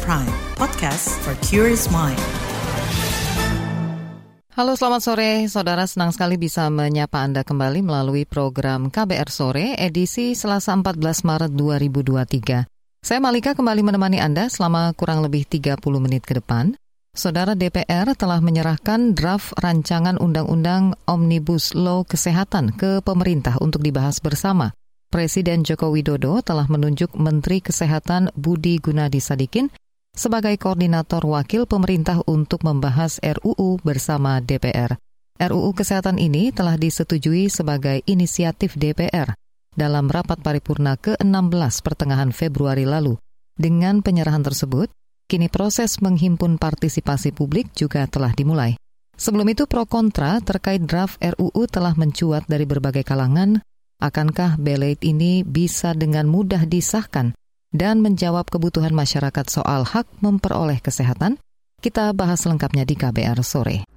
Prime, podcast for curious mind. Halo selamat sore, saudara senang sekali bisa menyapa Anda kembali melalui program KBR Sore edisi Selasa 14 Maret 2023. Saya Malika kembali menemani Anda selama kurang lebih 30 menit ke depan. Saudara DPR telah menyerahkan draft rancangan Undang-Undang Omnibus Law Kesehatan ke pemerintah untuk dibahas bersama. Presiden Joko Widodo telah menunjuk Menteri Kesehatan Budi Gunadi Sadikin sebagai koordinator wakil pemerintah untuk membahas RUU bersama DPR. RUU Kesehatan ini telah disetujui sebagai inisiatif DPR dalam rapat paripurna ke-16 pertengahan Februari lalu. Dengan penyerahan tersebut, kini proses menghimpun partisipasi publik juga telah dimulai. Sebelum itu pro kontra terkait draft RUU telah mencuat dari berbagai kalangan. Akankah belait ini bisa dengan mudah disahkan dan menjawab kebutuhan masyarakat soal hak memperoleh kesehatan, kita bahas lengkapnya di KBR sore.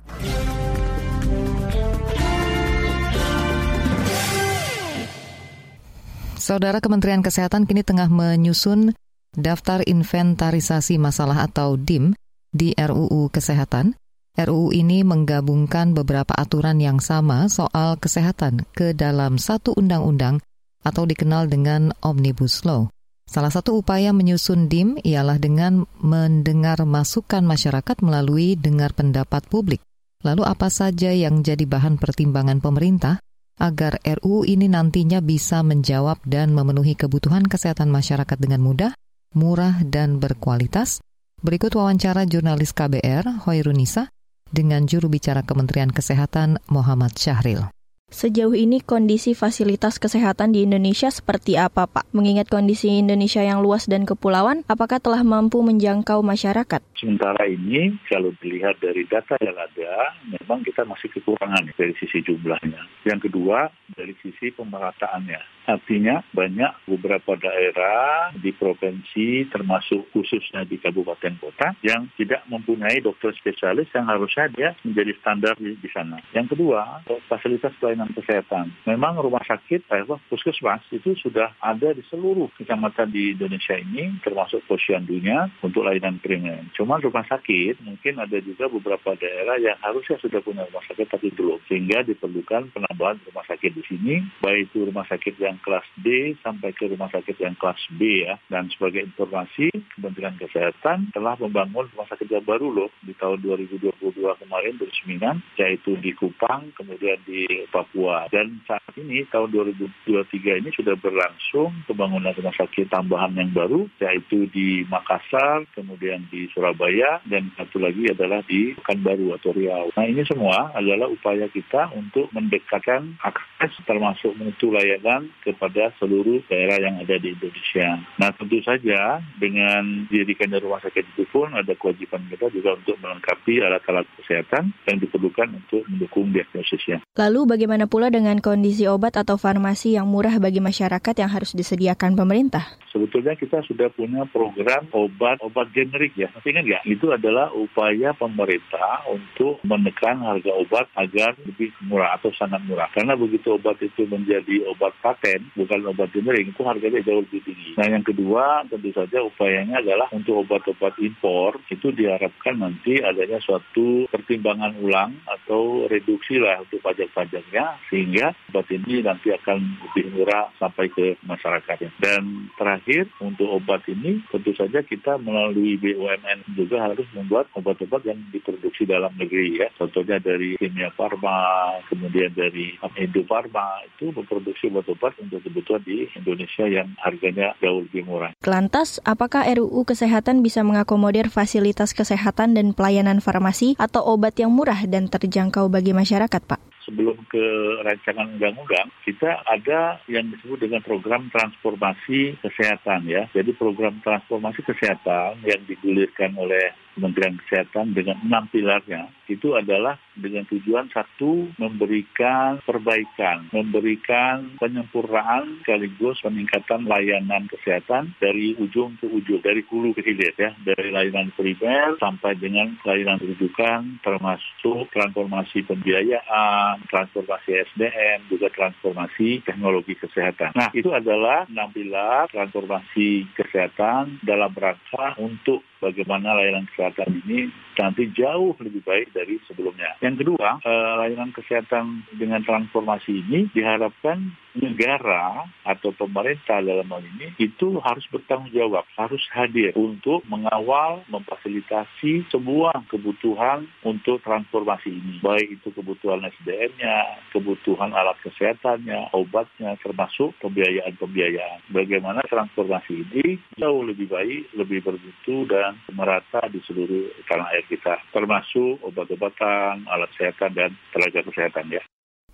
Saudara Kementerian Kesehatan kini tengah menyusun daftar inventarisasi masalah atau DIM di RUU Kesehatan. RUU ini menggabungkan beberapa aturan yang sama soal kesehatan ke dalam satu undang-undang atau dikenal dengan Omnibus Law. Salah satu upaya menyusun DIM ialah dengan mendengar masukan masyarakat melalui dengar pendapat publik. Lalu apa saja yang jadi bahan pertimbangan pemerintah agar RUU ini nantinya bisa menjawab dan memenuhi kebutuhan kesehatan masyarakat dengan mudah, murah, dan berkualitas? Berikut wawancara jurnalis KBR, Hoirunisa, dengan juru bicara Kementerian Kesehatan Muhammad Syahril. Sejauh ini kondisi fasilitas kesehatan di Indonesia seperti apa, Pak? Mengingat kondisi Indonesia yang luas dan kepulauan, apakah telah mampu menjangkau masyarakat? Sementara ini, kalau dilihat dari data yang ada, memang kita masih kekurangan dari sisi jumlahnya. Yang kedua, dari sisi pemerataannya. Artinya, banyak beberapa daerah di provinsi, termasuk khususnya di kabupaten kota, yang tidak mempunyai dokter spesialis yang harusnya dia menjadi standar di, di sana. Yang kedua, fasilitas pelayanan pelayanan kesehatan. Memang rumah sakit, eh, puskesmas itu sudah ada di seluruh kecamatan di Indonesia ini, termasuk posyandunya untuk layanan primer. Cuma rumah sakit mungkin ada juga beberapa daerah yang harusnya sudah punya rumah sakit tapi belum, sehingga diperlukan penambahan rumah sakit di sini, baik itu rumah sakit yang kelas D sampai ke rumah sakit yang kelas B ya. Dan sebagai informasi, Kementerian Kesehatan telah membangun rumah sakit yang baru loh di tahun 2022 kemarin beresmikan, yaitu di Kupang, kemudian di Papua Papua. Dan saat ini tahun 2023 ini sudah berlangsung pembangunan rumah sakit tambahan yang baru yaitu di Makassar, kemudian di Surabaya dan satu lagi adalah di Pekanbaru atau Riau. Nah ini semua adalah upaya kita untuk mendekatkan akses termasuk mutu layanan kepada seluruh daerah yang ada di Indonesia. Nah tentu saja dengan didirikannya rumah sakit itu pun ada kewajiban kita juga untuk melengkapi alat-alat kesehatan yang diperlukan untuk mendukung diagnosisnya. Lalu bagaimana Bagaimana pula dengan kondisi obat atau farmasi yang murah bagi masyarakat yang harus disediakan pemerintah? Sebetulnya kita sudah punya program obat-obat generik ya. Tapi kan nggak? Itu adalah upaya pemerintah untuk menekan harga obat agar lebih murah atau sangat murah. Karena begitu obat itu menjadi obat paten, bukan obat generik, itu harganya jauh lebih tinggi. Nah yang kedua tentu saja upayanya adalah untuk obat-obat impor itu diharapkan nanti adanya suatu pertimbangan ulang atau reduksi lah untuk pajak-pajaknya sehingga obat ini nanti akan lebih murah sampai ke masyarakat. Dan terakhir untuk obat ini tentu saja kita melalui BUMN juga harus membuat obat-obat yang diproduksi dalam negeri ya. Contohnya dari Kimia Farma, kemudian dari Indo Farma itu memproduksi obat-obat untuk kebutuhan di Indonesia yang harganya jauh lebih murah. Lantas, apakah RUU Kesehatan bisa mengakomodir fasilitas kesehatan dan pelayanan farmasi atau obat yang murah dan terjangkau bagi masyarakat, Pak? Sebelum ke rancangan undang-undang, kita ada yang disebut dengan program transformasi kesehatan ya. Jadi program transformasi kesehatan yang digulirkan oleh Kementerian Kesehatan dengan enam pilarnya itu adalah dengan tujuan satu memberikan perbaikan, memberikan penyempurnaan sekaligus peningkatan layanan kesehatan dari ujung ke ujung, dari hulu ke hilir ya, dari layanan primer sampai dengan layanan rujukan termasuk transformasi pembiayaan, transformasi SDM, juga transformasi teknologi kesehatan. Nah, itu adalah enam pilar transformasi kesehatan dalam rangka untuk bagaimana layanan kesehatan ini nanti jauh lebih baik dari sebelumnya. Yang kedua, eh, layanan kesehatan dengan transformasi ini diharapkan negara atau pemerintah dalam hal ini itu harus bertanggung jawab, harus hadir untuk mengawal, memfasilitasi semua kebutuhan untuk transformasi ini. Baik itu kebutuhan SDM-nya, kebutuhan alat kesehatannya, obatnya, termasuk pembiayaan-pembiayaan. Bagaimana transformasi ini jauh lebih baik, lebih bermutu dan merata di seluruh tanah air kita, termasuk obat-obatan, alat kesehatan, dan tenaga kesehatan ya.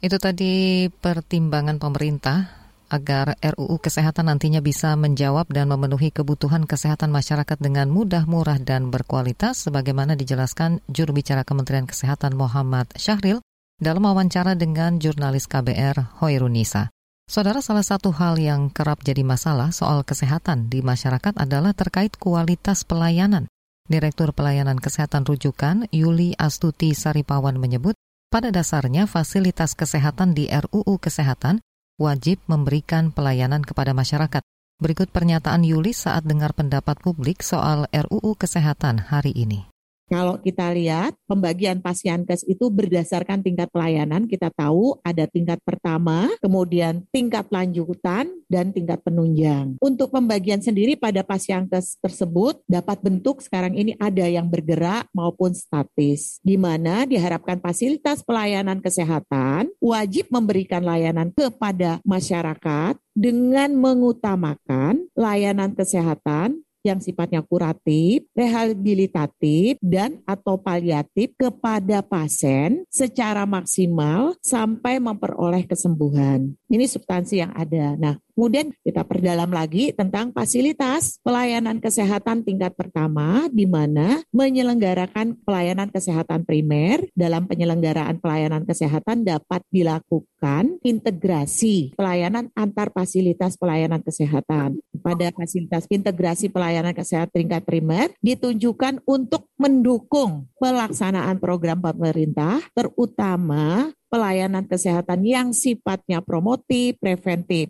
Itu tadi pertimbangan pemerintah agar RUU Kesehatan nantinya bisa menjawab dan memenuhi kebutuhan kesehatan masyarakat dengan mudah, murah, dan berkualitas, sebagaimana dijelaskan juru bicara Kementerian Kesehatan Muhammad Syahril dalam wawancara dengan jurnalis KBR Hoirunisa. Saudara, salah satu hal yang kerap jadi masalah soal kesehatan di masyarakat adalah terkait kualitas pelayanan. Direktur Pelayanan Kesehatan Rujukan, Yuli Astuti Saripawan menyebut, pada dasarnya, fasilitas kesehatan di RUU Kesehatan wajib memberikan pelayanan kepada masyarakat. Berikut pernyataan Yuli saat dengar pendapat publik soal RUU Kesehatan hari ini. Kalau kita lihat pembagian pasienkes itu berdasarkan tingkat pelayanan, kita tahu ada tingkat pertama, kemudian tingkat lanjutan, dan tingkat penunjang. Untuk pembagian sendiri pada pasienkes tersebut dapat bentuk sekarang ini ada yang bergerak maupun statis, di mana diharapkan fasilitas pelayanan kesehatan wajib memberikan layanan kepada masyarakat dengan mengutamakan layanan kesehatan yang sifatnya kuratif, rehabilitatif, dan atau paliatif kepada pasien secara maksimal sampai memperoleh kesembuhan. Ini substansi yang ada. Nah, Kemudian kita perdalam lagi tentang fasilitas pelayanan kesehatan tingkat pertama di mana menyelenggarakan pelayanan kesehatan primer dalam penyelenggaraan pelayanan kesehatan dapat dilakukan integrasi pelayanan antar fasilitas pelayanan kesehatan. Pada fasilitas integrasi pelayanan kesehatan tingkat primer ditunjukkan untuk mendukung pelaksanaan program pemerintah terutama pelayanan kesehatan yang sifatnya promotif, preventif.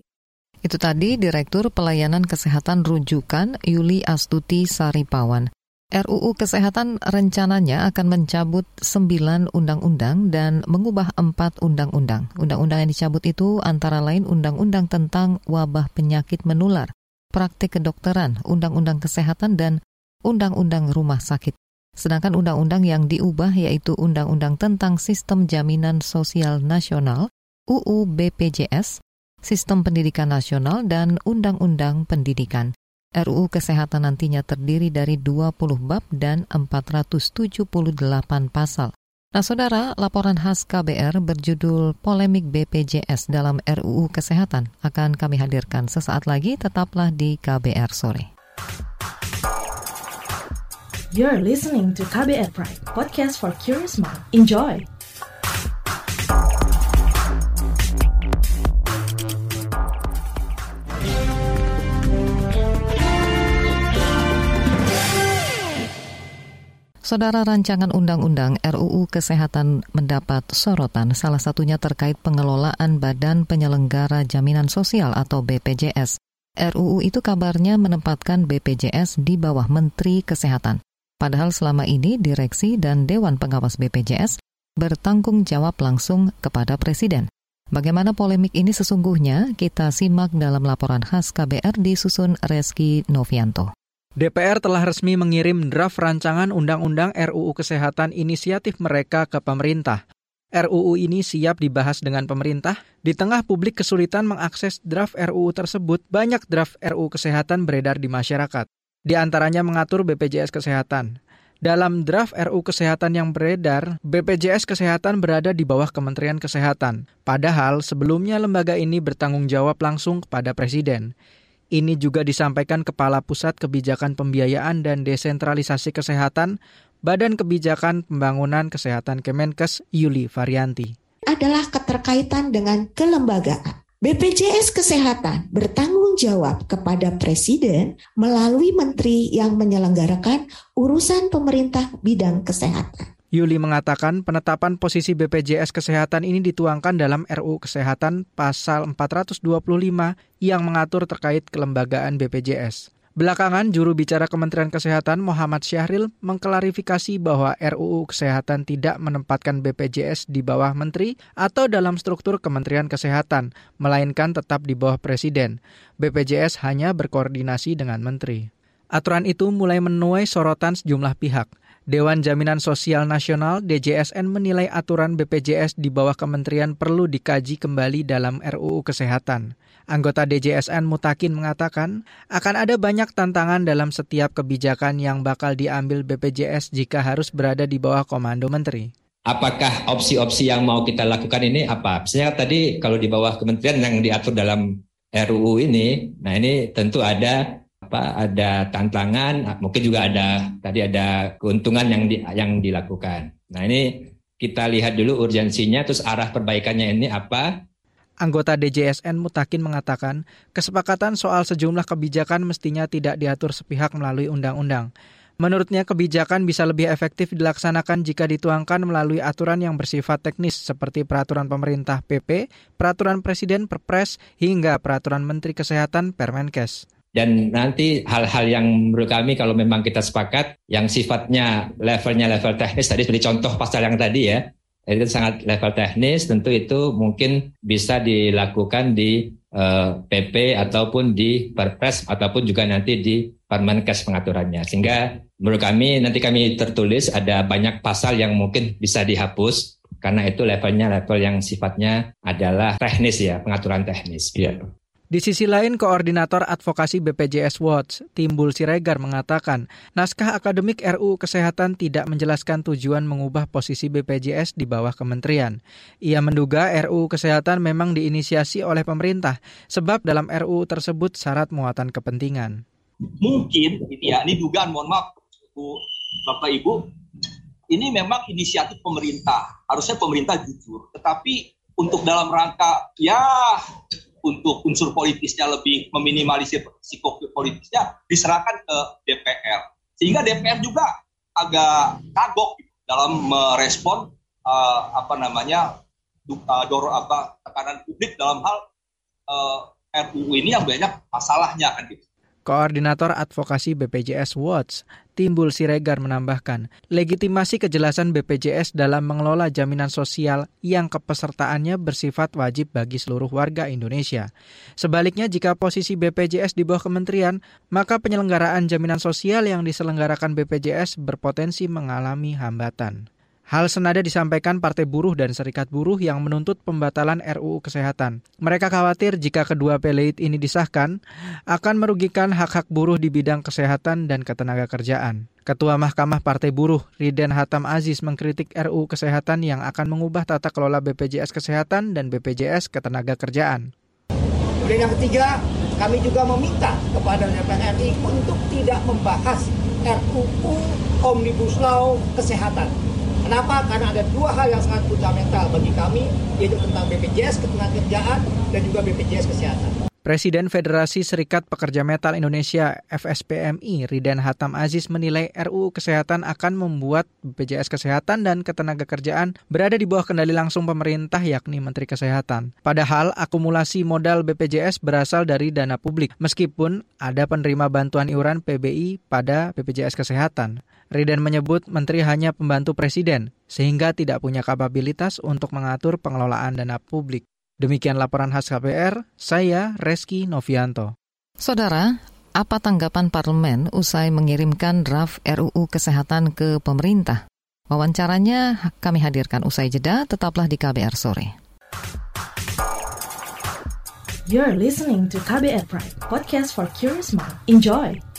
Itu tadi Direktur Pelayanan Kesehatan Rujukan Yuli Astuti Saripawan. RUU Kesehatan rencananya akan mencabut 9 undang-undang dan mengubah 4 undang-undang. Undang-undang yang dicabut itu antara lain Undang-Undang tentang Wabah Penyakit Menular, Praktik Kedokteran, Undang-Undang Kesehatan, dan Undang-Undang Rumah Sakit. Sedangkan undang-undang yang diubah yaitu Undang-Undang tentang Sistem Jaminan Sosial Nasional, UU BPJS, Sistem Pendidikan Nasional, dan Undang-Undang Pendidikan. RUU Kesehatan nantinya terdiri dari 20 bab dan 478 pasal. Nah, saudara, laporan khas KBR berjudul Polemik BPJS dalam RUU Kesehatan akan kami hadirkan sesaat lagi. Tetaplah di KBR sore. You're listening to KBR Pride, podcast for curious mind. Enjoy! Saudara rancangan undang-undang RUU Kesehatan mendapat sorotan salah satunya terkait pengelolaan Badan Penyelenggara Jaminan Sosial atau BPJS. RUU itu kabarnya menempatkan BPJS di bawah Menteri Kesehatan. Padahal selama ini direksi dan Dewan Pengawas BPJS bertanggung jawab langsung kepada Presiden. Bagaimana polemik ini sesungguhnya? Kita simak dalam laporan khas KBR disusun Reski Novianto. DPR telah resmi mengirim draft rancangan Undang-Undang RUU Kesehatan inisiatif mereka ke pemerintah. RUU ini siap dibahas dengan pemerintah. Di tengah publik kesulitan mengakses draft RUU tersebut, banyak draft RUU Kesehatan beredar di masyarakat. Di antaranya mengatur BPJS Kesehatan. Dalam draft RUU Kesehatan yang beredar, BPJS Kesehatan berada di bawah Kementerian Kesehatan. Padahal sebelumnya lembaga ini bertanggung jawab langsung kepada Presiden. Ini juga disampaikan Kepala Pusat Kebijakan Pembiayaan dan Desentralisasi Kesehatan Badan Kebijakan Pembangunan Kesehatan Kemenkes Yuli Varianti. Adalah keterkaitan dengan kelembagaan. BPJS Kesehatan bertanggung jawab kepada Presiden melalui menteri yang menyelenggarakan urusan pemerintah bidang kesehatan. Yuli mengatakan penetapan posisi BPJS Kesehatan ini dituangkan dalam RU Kesehatan pasal 425 yang mengatur terkait kelembagaan BPJS. Belakangan, juru bicara Kementerian Kesehatan Muhammad Syahril mengklarifikasi bahwa RUU Kesehatan tidak menempatkan BPJS di bawah menteri atau dalam struktur Kementerian Kesehatan, melainkan tetap di bawah presiden. BPJS hanya berkoordinasi dengan menteri. Aturan itu mulai menuai sorotan sejumlah pihak. Dewan Jaminan Sosial Nasional DJSN menilai aturan BPJS di bawah kementerian perlu dikaji kembali dalam RUU Kesehatan. Anggota DJSN Mutakin mengatakan akan ada banyak tantangan dalam setiap kebijakan yang bakal diambil BPJS jika harus berada di bawah komando menteri. Apakah opsi-opsi yang mau kita lakukan ini apa? Saya tadi kalau di bawah kementerian yang diatur dalam RUU ini, nah ini tentu ada apa ada tantangan, mungkin juga ada tadi ada keuntungan yang di, yang dilakukan. Nah ini kita lihat dulu urgensinya, terus arah perbaikannya ini apa. Anggota DJSN Mutakin mengatakan, kesepakatan soal sejumlah kebijakan mestinya tidak diatur sepihak melalui undang-undang. Menurutnya kebijakan bisa lebih efektif dilaksanakan jika dituangkan melalui aturan yang bersifat teknis seperti peraturan pemerintah PP, peraturan presiden Perpres, hingga peraturan Menteri Kesehatan Permenkes. Dan nanti hal-hal yang menurut kami kalau memang kita sepakat yang sifatnya levelnya level teknis tadi seperti contoh pasal yang tadi ya itu sangat level teknis tentu itu mungkin bisa dilakukan di uh, eh, PP ataupun di Perpres ataupun juga nanti di Permenkes pengaturannya sehingga menurut kami nanti kami tertulis ada banyak pasal yang mungkin bisa dihapus karena itu levelnya level yang sifatnya adalah teknis ya pengaturan teknis. Ya. Di sisi lain, Koordinator Advokasi BPJS Watch, Timbul Siregar mengatakan, naskah akademik RU Kesehatan tidak menjelaskan tujuan mengubah posisi BPJS di bawah kementerian. Ia menduga RU Kesehatan memang diinisiasi oleh pemerintah, sebab dalam RU tersebut syarat muatan kepentingan. Mungkin, ini ya, ini dugaan, mohon maaf, Bu, Bapak Ibu, ini memang inisiatif pemerintah. Harusnya pemerintah jujur. Tetapi untuk dalam rangka, ya untuk unsur politisnya lebih meminimalisir risiko politisnya diserahkan ke DPR. Sehingga DPR juga agak kagok dalam merespon uh, apa namanya uh, dor apa tekanan publik dalam hal uh, eh, RUU ini yang banyak masalahnya kan gitu. Koordinator Advokasi BPJS Watch, Timbul Siregar menambahkan, legitimasi kejelasan BPJS dalam mengelola jaminan sosial yang kepesertaannya bersifat wajib bagi seluruh warga Indonesia. Sebaliknya, jika posisi BPJS di bawah kementerian, maka penyelenggaraan jaminan sosial yang diselenggarakan BPJS berpotensi mengalami hambatan. Hal senada disampaikan Partai Buruh dan Serikat Buruh yang menuntut pembatalan RUU Kesehatan. Mereka khawatir jika kedua peleit ini disahkan, akan merugikan hak-hak buruh di bidang kesehatan dan ketenaga kerjaan. Ketua Mahkamah Partai Buruh, Riden Hatam Aziz mengkritik RUU Kesehatan yang akan mengubah tata kelola BPJS Kesehatan dan BPJS Ketenaga Kerjaan. Kemudian yang ketiga, kami juga meminta kepada DPR RI untuk tidak membahas RUU Omnibus Law Kesehatan Kenapa? Karena ada dua hal yang sangat fundamental bagi kami, yaitu tentang BPJS Ketenagakerjaan dan juga BPJS Kesehatan. Presiden Federasi Serikat Pekerja Metal Indonesia FSPMI Riden Hatam Aziz menilai RUU Kesehatan akan membuat BPJS Kesehatan dan Ketenagakerjaan berada di bawah kendali langsung pemerintah yakni Menteri Kesehatan. Padahal akumulasi modal BPJS berasal dari dana publik meskipun ada penerima bantuan iuran PBI pada BPJS Kesehatan. Riden menyebut menteri hanya pembantu presiden, sehingga tidak punya kapabilitas untuk mengatur pengelolaan dana publik. Demikian laporan khas KPR, saya Reski Novianto. Saudara, apa tanggapan parlemen usai mengirimkan draft RUU Kesehatan ke pemerintah? Wawancaranya kami hadirkan usai jeda, tetaplah di KBR sore. You're listening to KBR Pride, podcast for curious mind. Enjoy!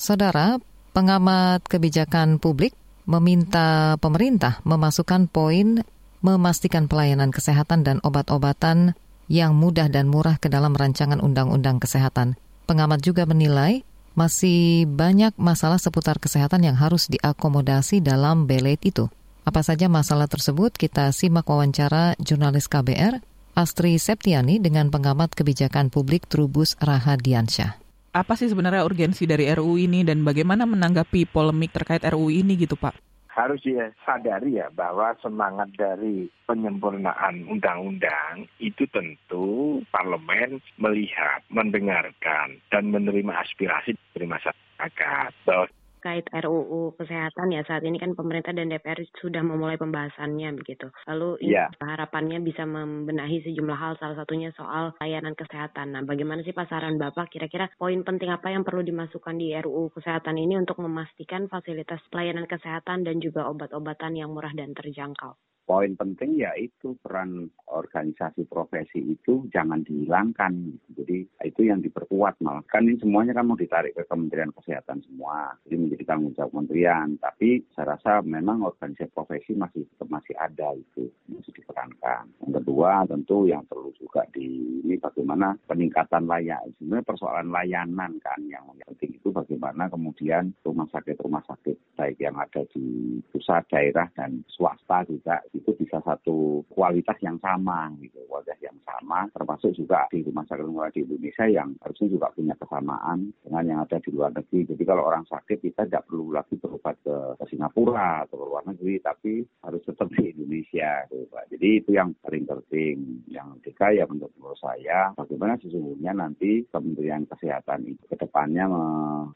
Saudara, pengamat kebijakan publik meminta pemerintah memasukkan poin memastikan pelayanan kesehatan dan obat-obatan yang mudah dan murah ke dalam rancangan undang-undang kesehatan. Pengamat juga menilai masih banyak masalah seputar kesehatan yang harus diakomodasi dalam belet itu. Apa saja masalah tersebut? Kita simak wawancara jurnalis KBR Astri Septiani dengan pengamat kebijakan publik Trubus Rahadiansyah. Apa sih sebenarnya urgensi dari RUU ini dan bagaimana menanggapi polemik terkait RUU ini gitu Pak? harus disadari ya bahwa semangat dari penyempurnaan undang-undang itu tentu parlemen melihat, mendengarkan, dan menerima aspirasi dari masyarakat. Bahwa terkait RUU kesehatan ya saat ini kan pemerintah dan DPR sudah memulai pembahasannya begitu. Lalu yeah. harapannya bisa membenahi sejumlah hal salah satunya soal layanan kesehatan. Nah, bagaimana sih pasaran Bapak kira-kira poin penting apa yang perlu dimasukkan di RUU kesehatan ini untuk memastikan fasilitas pelayanan kesehatan dan juga obat-obatan yang murah dan terjangkau? Poin penting yaitu peran organisasi profesi itu jangan dihilangkan. Jadi itu yang diperkuat malah. Kan ini semuanya kan mau ditarik ke Kementerian Kesehatan semua. Jadi menjadi tanggung jawab kementerian. Tapi saya rasa memang organisasi profesi masih masih ada itu. Masih diperankan. Yang kedua tentu yang perlu juga di ini bagaimana peningkatan layak. Sebenarnya persoalan layanan kan yang penting itu bagaimana kemudian rumah sakit-rumah sakit baik yang ada di pusat, daerah, dan swasta juga itu bisa satu kualitas yang sama gitu kualitas yang sama termasuk juga di rumah sakit rumah di Indonesia yang harusnya juga punya kesamaan dengan yang ada di luar negeri jadi kalau orang sakit kita tidak perlu lagi berobat ke, Singapura atau ke luar negeri tapi harus tetap di Indonesia gitu, Pak. jadi itu yang paling penting yang ketiga ya menurut saya bagaimana sesungguhnya nanti Kementerian Kesehatan itu ke depannya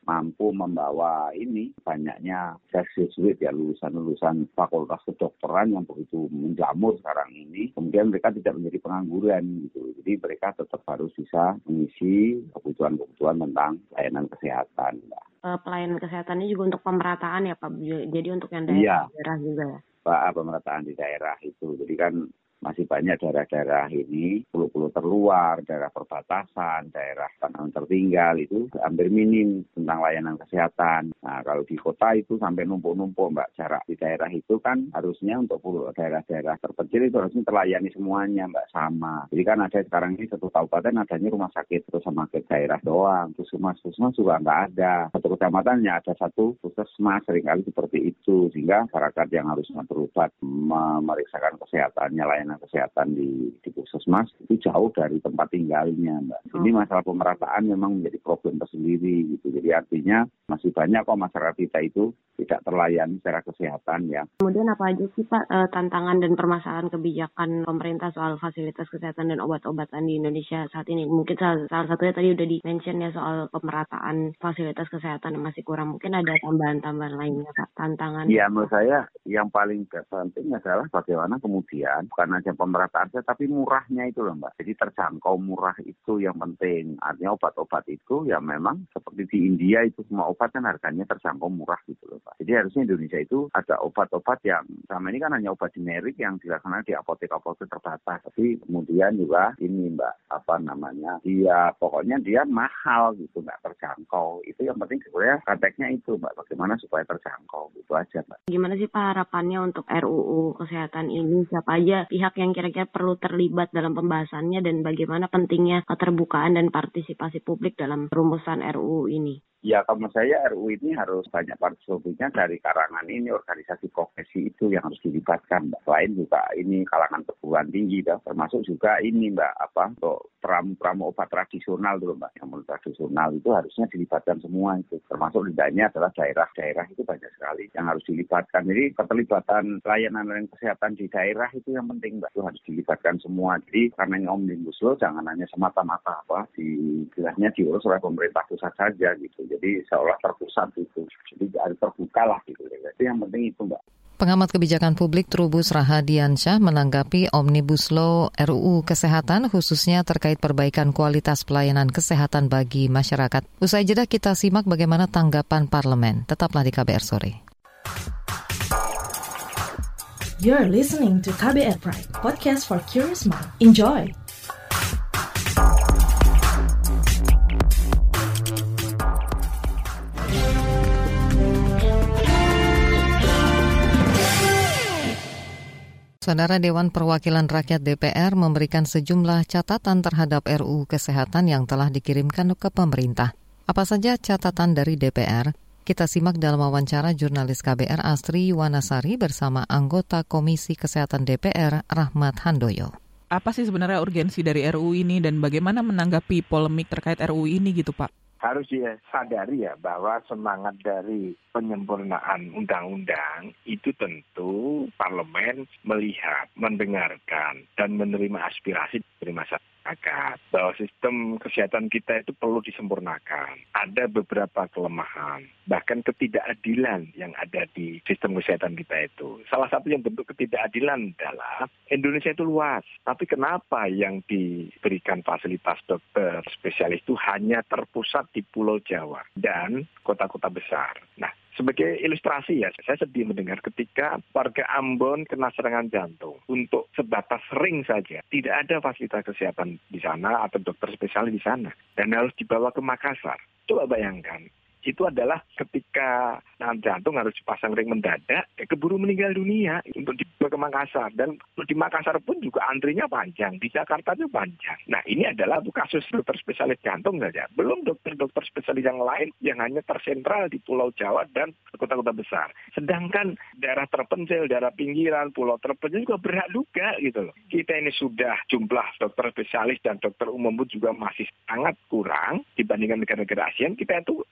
mampu membawa ini banyaknya graduate ya lulusan-lulusan fakultas kedokteran yang begitu begitu menjamur sekarang ini, kemudian mereka tidak menjadi pengangguran gitu. Jadi mereka tetap harus bisa mengisi kebutuhan-kebutuhan tentang layanan kesehatan. Uh, pelayanan kesehatannya juga untuk pemerataan ya Pak. Jadi untuk yang daerah, iya. daerah juga ya. Pak, pemerataan di daerah itu. Jadi kan masih banyak daerah-daerah ini, pulau-pulau terluar, daerah perbatasan, daerah tanah tertinggal itu hampir minim tentang layanan kesehatan. Nah, kalau di kota itu sampai numpuk-numpuk, Mbak. Jarak di daerah itu kan harusnya untuk pulau daerah-daerah terpencil itu harusnya terlayani semuanya, Mbak, sama. Jadi kan ada sekarang ini satu kabupaten adanya rumah sakit terus sama ke daerah doang. Puskesmas, puskesmas juga nggak ada. Satu kecamatannya ada satu puskesmas, sering kali seperti itu. Sehingga masyarakat yang harusnya berobat memeriksakan kesehatannya, layanan pelayanan kesehatan di, di puskesmas itu jauh dari tempat tinggalnya, Mbak. Oh. Ini masalah pemerataan memang menjadi problem tersendiri gitu. Jadi artinya masih banyak kok masyarakat kita itu tidak terlayani secara kesehatan ya. Kemudian apa aja sih Pak eh, tantangan dan permasalahan kebijakan pemerintah soal fasilitas kesehatan dan obat-obatan di Indonesia saat ini? Mungkin salah, salah satunya tadi udah di-mention ya soal pemerataan fasilitas kesehatan yang masih kurang. Mungkin ada tambahan-tambahan lainnya Pak, tantangan? Ya menurut saya yang paling penting adalah bagaimana kemudian bukan aja pemerataan saja, tapi murahnya itu loh Mbak. Jadi terjangkau murah itu yang penting. Artinya obat-obat itu ya memang seperti di India itu semua obat kan harganya terjangkau murah gitu loh Pak. Jadi harusnya Indonesia itu ada obat-obat yang sama ini kan hanya obat generik yang dilaksanakan di apotek-apotek terbatas. Tapi kemudian juga ini Mbak, apa namanya, dia pokoknya dia mahal gitu, nggak terjangkau. Itu yang penting sebenarnya konteksnya itu Mbak, bagaimana supaya terjangkau. Itu aja Mbak. Gimana sih Pak harapannya untuk RUU kesehatan ini? Siapa aja pihak pihak yang kira-kira perlu terlibat dalam pembahasannya dan bagaimana pentingnya keterbukaan dan partisipasi publik dalam perumusan RUU ini? Ya kalau saya RU ini harus banyak partisipasinya dari karangan ini organisasi profesi itu yang harus dilibatkan. Mbak. Selain juga ini kalangan perguruan tinggi, mbak. termasuk juga ini Mbak apa untuk pramu-pramu obat tradisional dulu Mbak. Yang menurut tradisional itu harusnya dilibatkan semua itu. Termasuk lidahnya adalah daerah-daerah itu banyak sekali yang harus dilibatkan. Jadi keterlibatan layanan kesehatan di daerah itu yang penting Mbak. Itu harus dilibatkan semua. Jadi karena ini omnibus law jangan hanya semata-mata apa di diurus oleh pemerintah pusat saja gitu jadi seolah terpusat itu jadi harus terbuka lah gitu jadi yang penting itu mbak Pengamat kebijakan publik Trubus Rahadiansyah menanggapi Omnibus Law RUU Kesehatan khususnya terkait perbaikan kualitas pelayanan kesehatan bagi masyarakat. Usai jeda kita simak bagaimana tanggapan parlemen. Tetaplah di KBR sore. You're listening to KBR Pride, podcast for curious mind. Enjoy. Saudara Dewan Perwakilan Rakyat DPR memberikan sejumlah catatan terhadap RUU Kesehatan yang telah dikirimkan ke pemerintah. Apa saja catatan dari DPR? Kita simak dalam wawancara jurnalis KBR Astri Wanasari bersama anggota Komisi Kesehatan DPR Rahmat Handoyo. Apa sih sebenarnya urgensi dari RUU ini dan bagaimana menanggapi polemik terkait RUU ini gitu Pak? harus disadari ya bahwa semangat dari penyempurnaan undang-undang itu tentu parlemen melihat, mendengarkan, dan menerima aspirasi dari masyarakat bahwa sistem kesehatan kita itu perlu disempurnakan. Ada beberapa kelemahan, bahkan ketidakadilan yang ada di sistem kesehatan kita itu. Salah satu yang bentuk ketidakadilan adalah Indonesia itu luas, tapi kenapa yang diberikan fasilitas dokter spesialis itu hanya terpusat di Pulau Jawa dan kota-kota besar. Nah, sebagai ilustrasi ya, saya sedih mendengar ketika warga Ambon kena serangan jantung. Untuk sebatas ring saja, tidak ada fasilitas kesehatan di sana atau dokter spesialis di sana. Dan harus dibawa ke Makassar. Coba bayangkan, itu adalah ketika nahan jantung harus dipasang ring mendadak, ya keburu meninggal dunia untuk dibawa ke Makassar. Dan di Makassar pun juga antrinya panjang, di Jakarta juga panjang. Nah ini adalah kasus dokter spesialis jantung saja. Belum dokter-dokter spesialis yang lain yang hanya tersentral di Pulau Jawa dan kota-kota besar. Sedangkan daerah terpencil, daerah pinggiran, pulau terpencil juga berat juga gitu loh. Kita ini sudah jumlah dokter spesialis dan dokter umum pun juga masih sangat kurang dibandingkan negara-negara ASEAN. Kita itu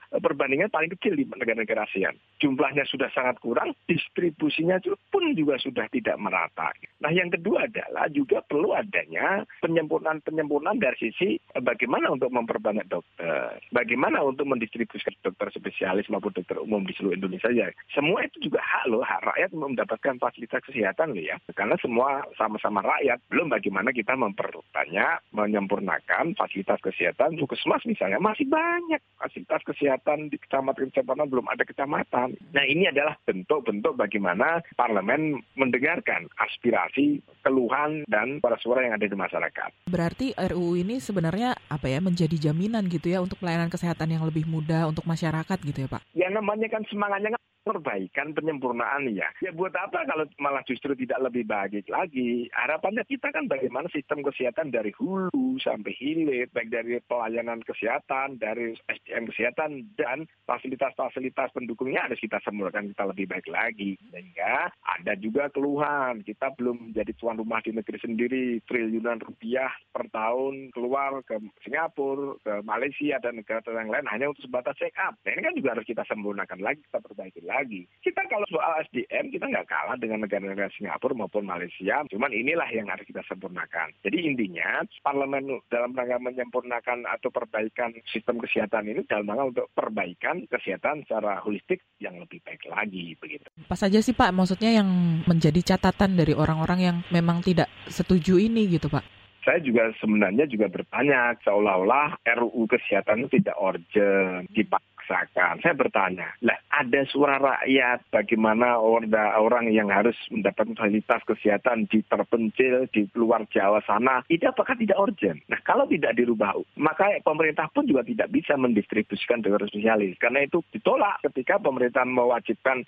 perbandingan paling kecil di negara-negara ASEAN. Jumlahnya sudah sangat kurang, distribusinya pun juga sudah tidak merata. Nah yang kedua adalah juga perlu adanya penyempurnaan-penyempurnaan dari sisi eh, bagaimana untuk memperbanyak dokter, bagaimana untuk mendistribusikan dokter spesialis maupun dokter umum di seluruh Indonesia ya. Semua itu juga hak loh, hak rakyat mendapatkan fasilitas kesehatan loh ya. Karena semua sama-sama rakyat. Belum bagaimana kita memperbanyak, menyempurnakan fasilitas kesehatan, puskesmas misalnya masih banyak fasilitas kesehatan di kecamatan-kecamatan belum ada kecamatan. Nah ini adalah bentuk-bentuk bagaimana parlemen mendengarkan aspirasi, keluhan, dan suara-suara yang ada di masyarakat. Berarti RUU ini sebenarnya apa ya menjadi jaminan gitu ya untuk pelayanan kesehatan yang lebih mudah untuk masyarakat gitu ya Pak? Ya namanya kan semangatnya kan perbaikan penyempurnaan ya. Ya buat apa kalau malah justru tidak lebih baik lagi? Harapannya kita kan bagaimana sistem kesehatan dari hulu sampai hilir, baik dari pelayanan kesehatan, dari SDM kesehatan, dan fasilitas-fasilitas pendukungnya harus kita semurkan kita lebih baik lagi. Sehingga ada juga keluhan, kita belum menjadi tuan rumah di negeri sendiri, triliunan rupiah per tahun keluar ke Singapura, ke Malaysia, dan negara yang lain hanya untuk sebatas check up. Nah ini kan juga harus kita sempurnakan lagi, kita perbaiki lagi lagi. Kita kalau soal SDM kita nggak kalah dengan negara-negara Singapura maupun Malaysia. Cuman inilah yang harus kita sempurnakan. Jadi intinya parlemen dalam rangka menyempurnakan atau perbaikan sistem kesehatan ini dalam rangka untuk perbaikan kesehatan secara holistik yang lebih baik lagi begitu. Apa saja sih Pak maksudnya yang menjadi catatan dari orang-orang yang memang tidak setuju ini gitu Pak? Saya juga sebenarnya juga bertanya seolah-olah RUU kesehatan itu tidak urgent, dipaksakan. Saya bertanya, lah ada suara rakyat bagaimana orang yang harus mendapat fasilitas kesehatan di terpencil di luar Jawa sana, itu apakah tidak urgent? Nah kalau tidak dirubah, maka pemerintah pun juga tidak bisa mendistribusikan dokter spesialis. Karena itu ditolak ketika pemerintah mewajibkan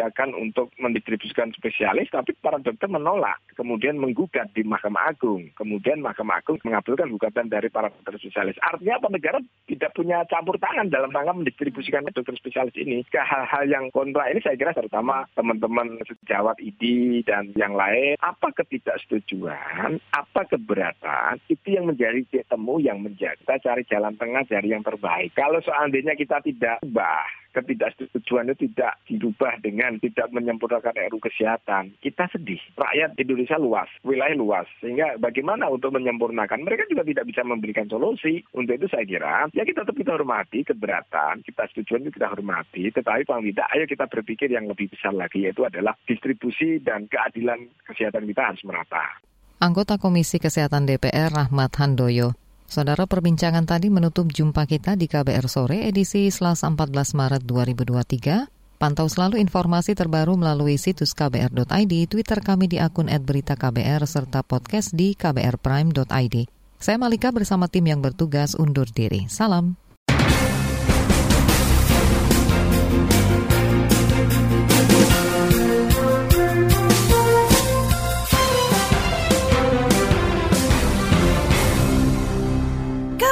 kebijakan untuk mendistribusikan spesialis, tapi para dokter menolak, kemudian menggugat di Mahkamah Agung, kemudian Mahkamah Agung mengabulkan gugatan dari para dokter spesialis. Artinya apa? Negara tidak punya campur tangan dalam rangka mendistribusikan dokter spesialis ini. Ke hal-hal yang kontra ini saya kira terutama teman-teman sejawat ID dan yang lain. Apa ketidaksetujuan, apa keberatan? Itu yang menjadi temu yang menjadi. Kita cari jalan tengah cari yang terbaik. Kalau seandainya kita tidak ubah ketidaksetujuan itu tidak dirubah dengan tidak menyempurnakan RU kesehatan. Kita sedih. Rakyat Indonesia luas, wilayah luas. Sehingga bagaimana untuk menyempurnakan? Mereka juga tidak bisa memberikan solusi. Untuk itu saya kira, ya kita tetap kita hormati keberatan, kita setujuan itu kita hormati. Tetapi paling tidak, ayo kita berpikir yang lebih besar lagi, yaitu adalah distribusi dan keadilan kesehatan kita harus merata. Anggota Komisi Kesehatan DPR Rahmat Handoyo Saudara perbincangan tadi menutup jumpa kita di KBR Sore edisi Selasa 14 Maret 2023. Pantau selalu informasi terbaru melalui situs kbr.id, Twitter kami di akun @beritaKBR serta podcast di kbrprime.id. Saya Malika bersama tim yang bertugas undur diri. Salam.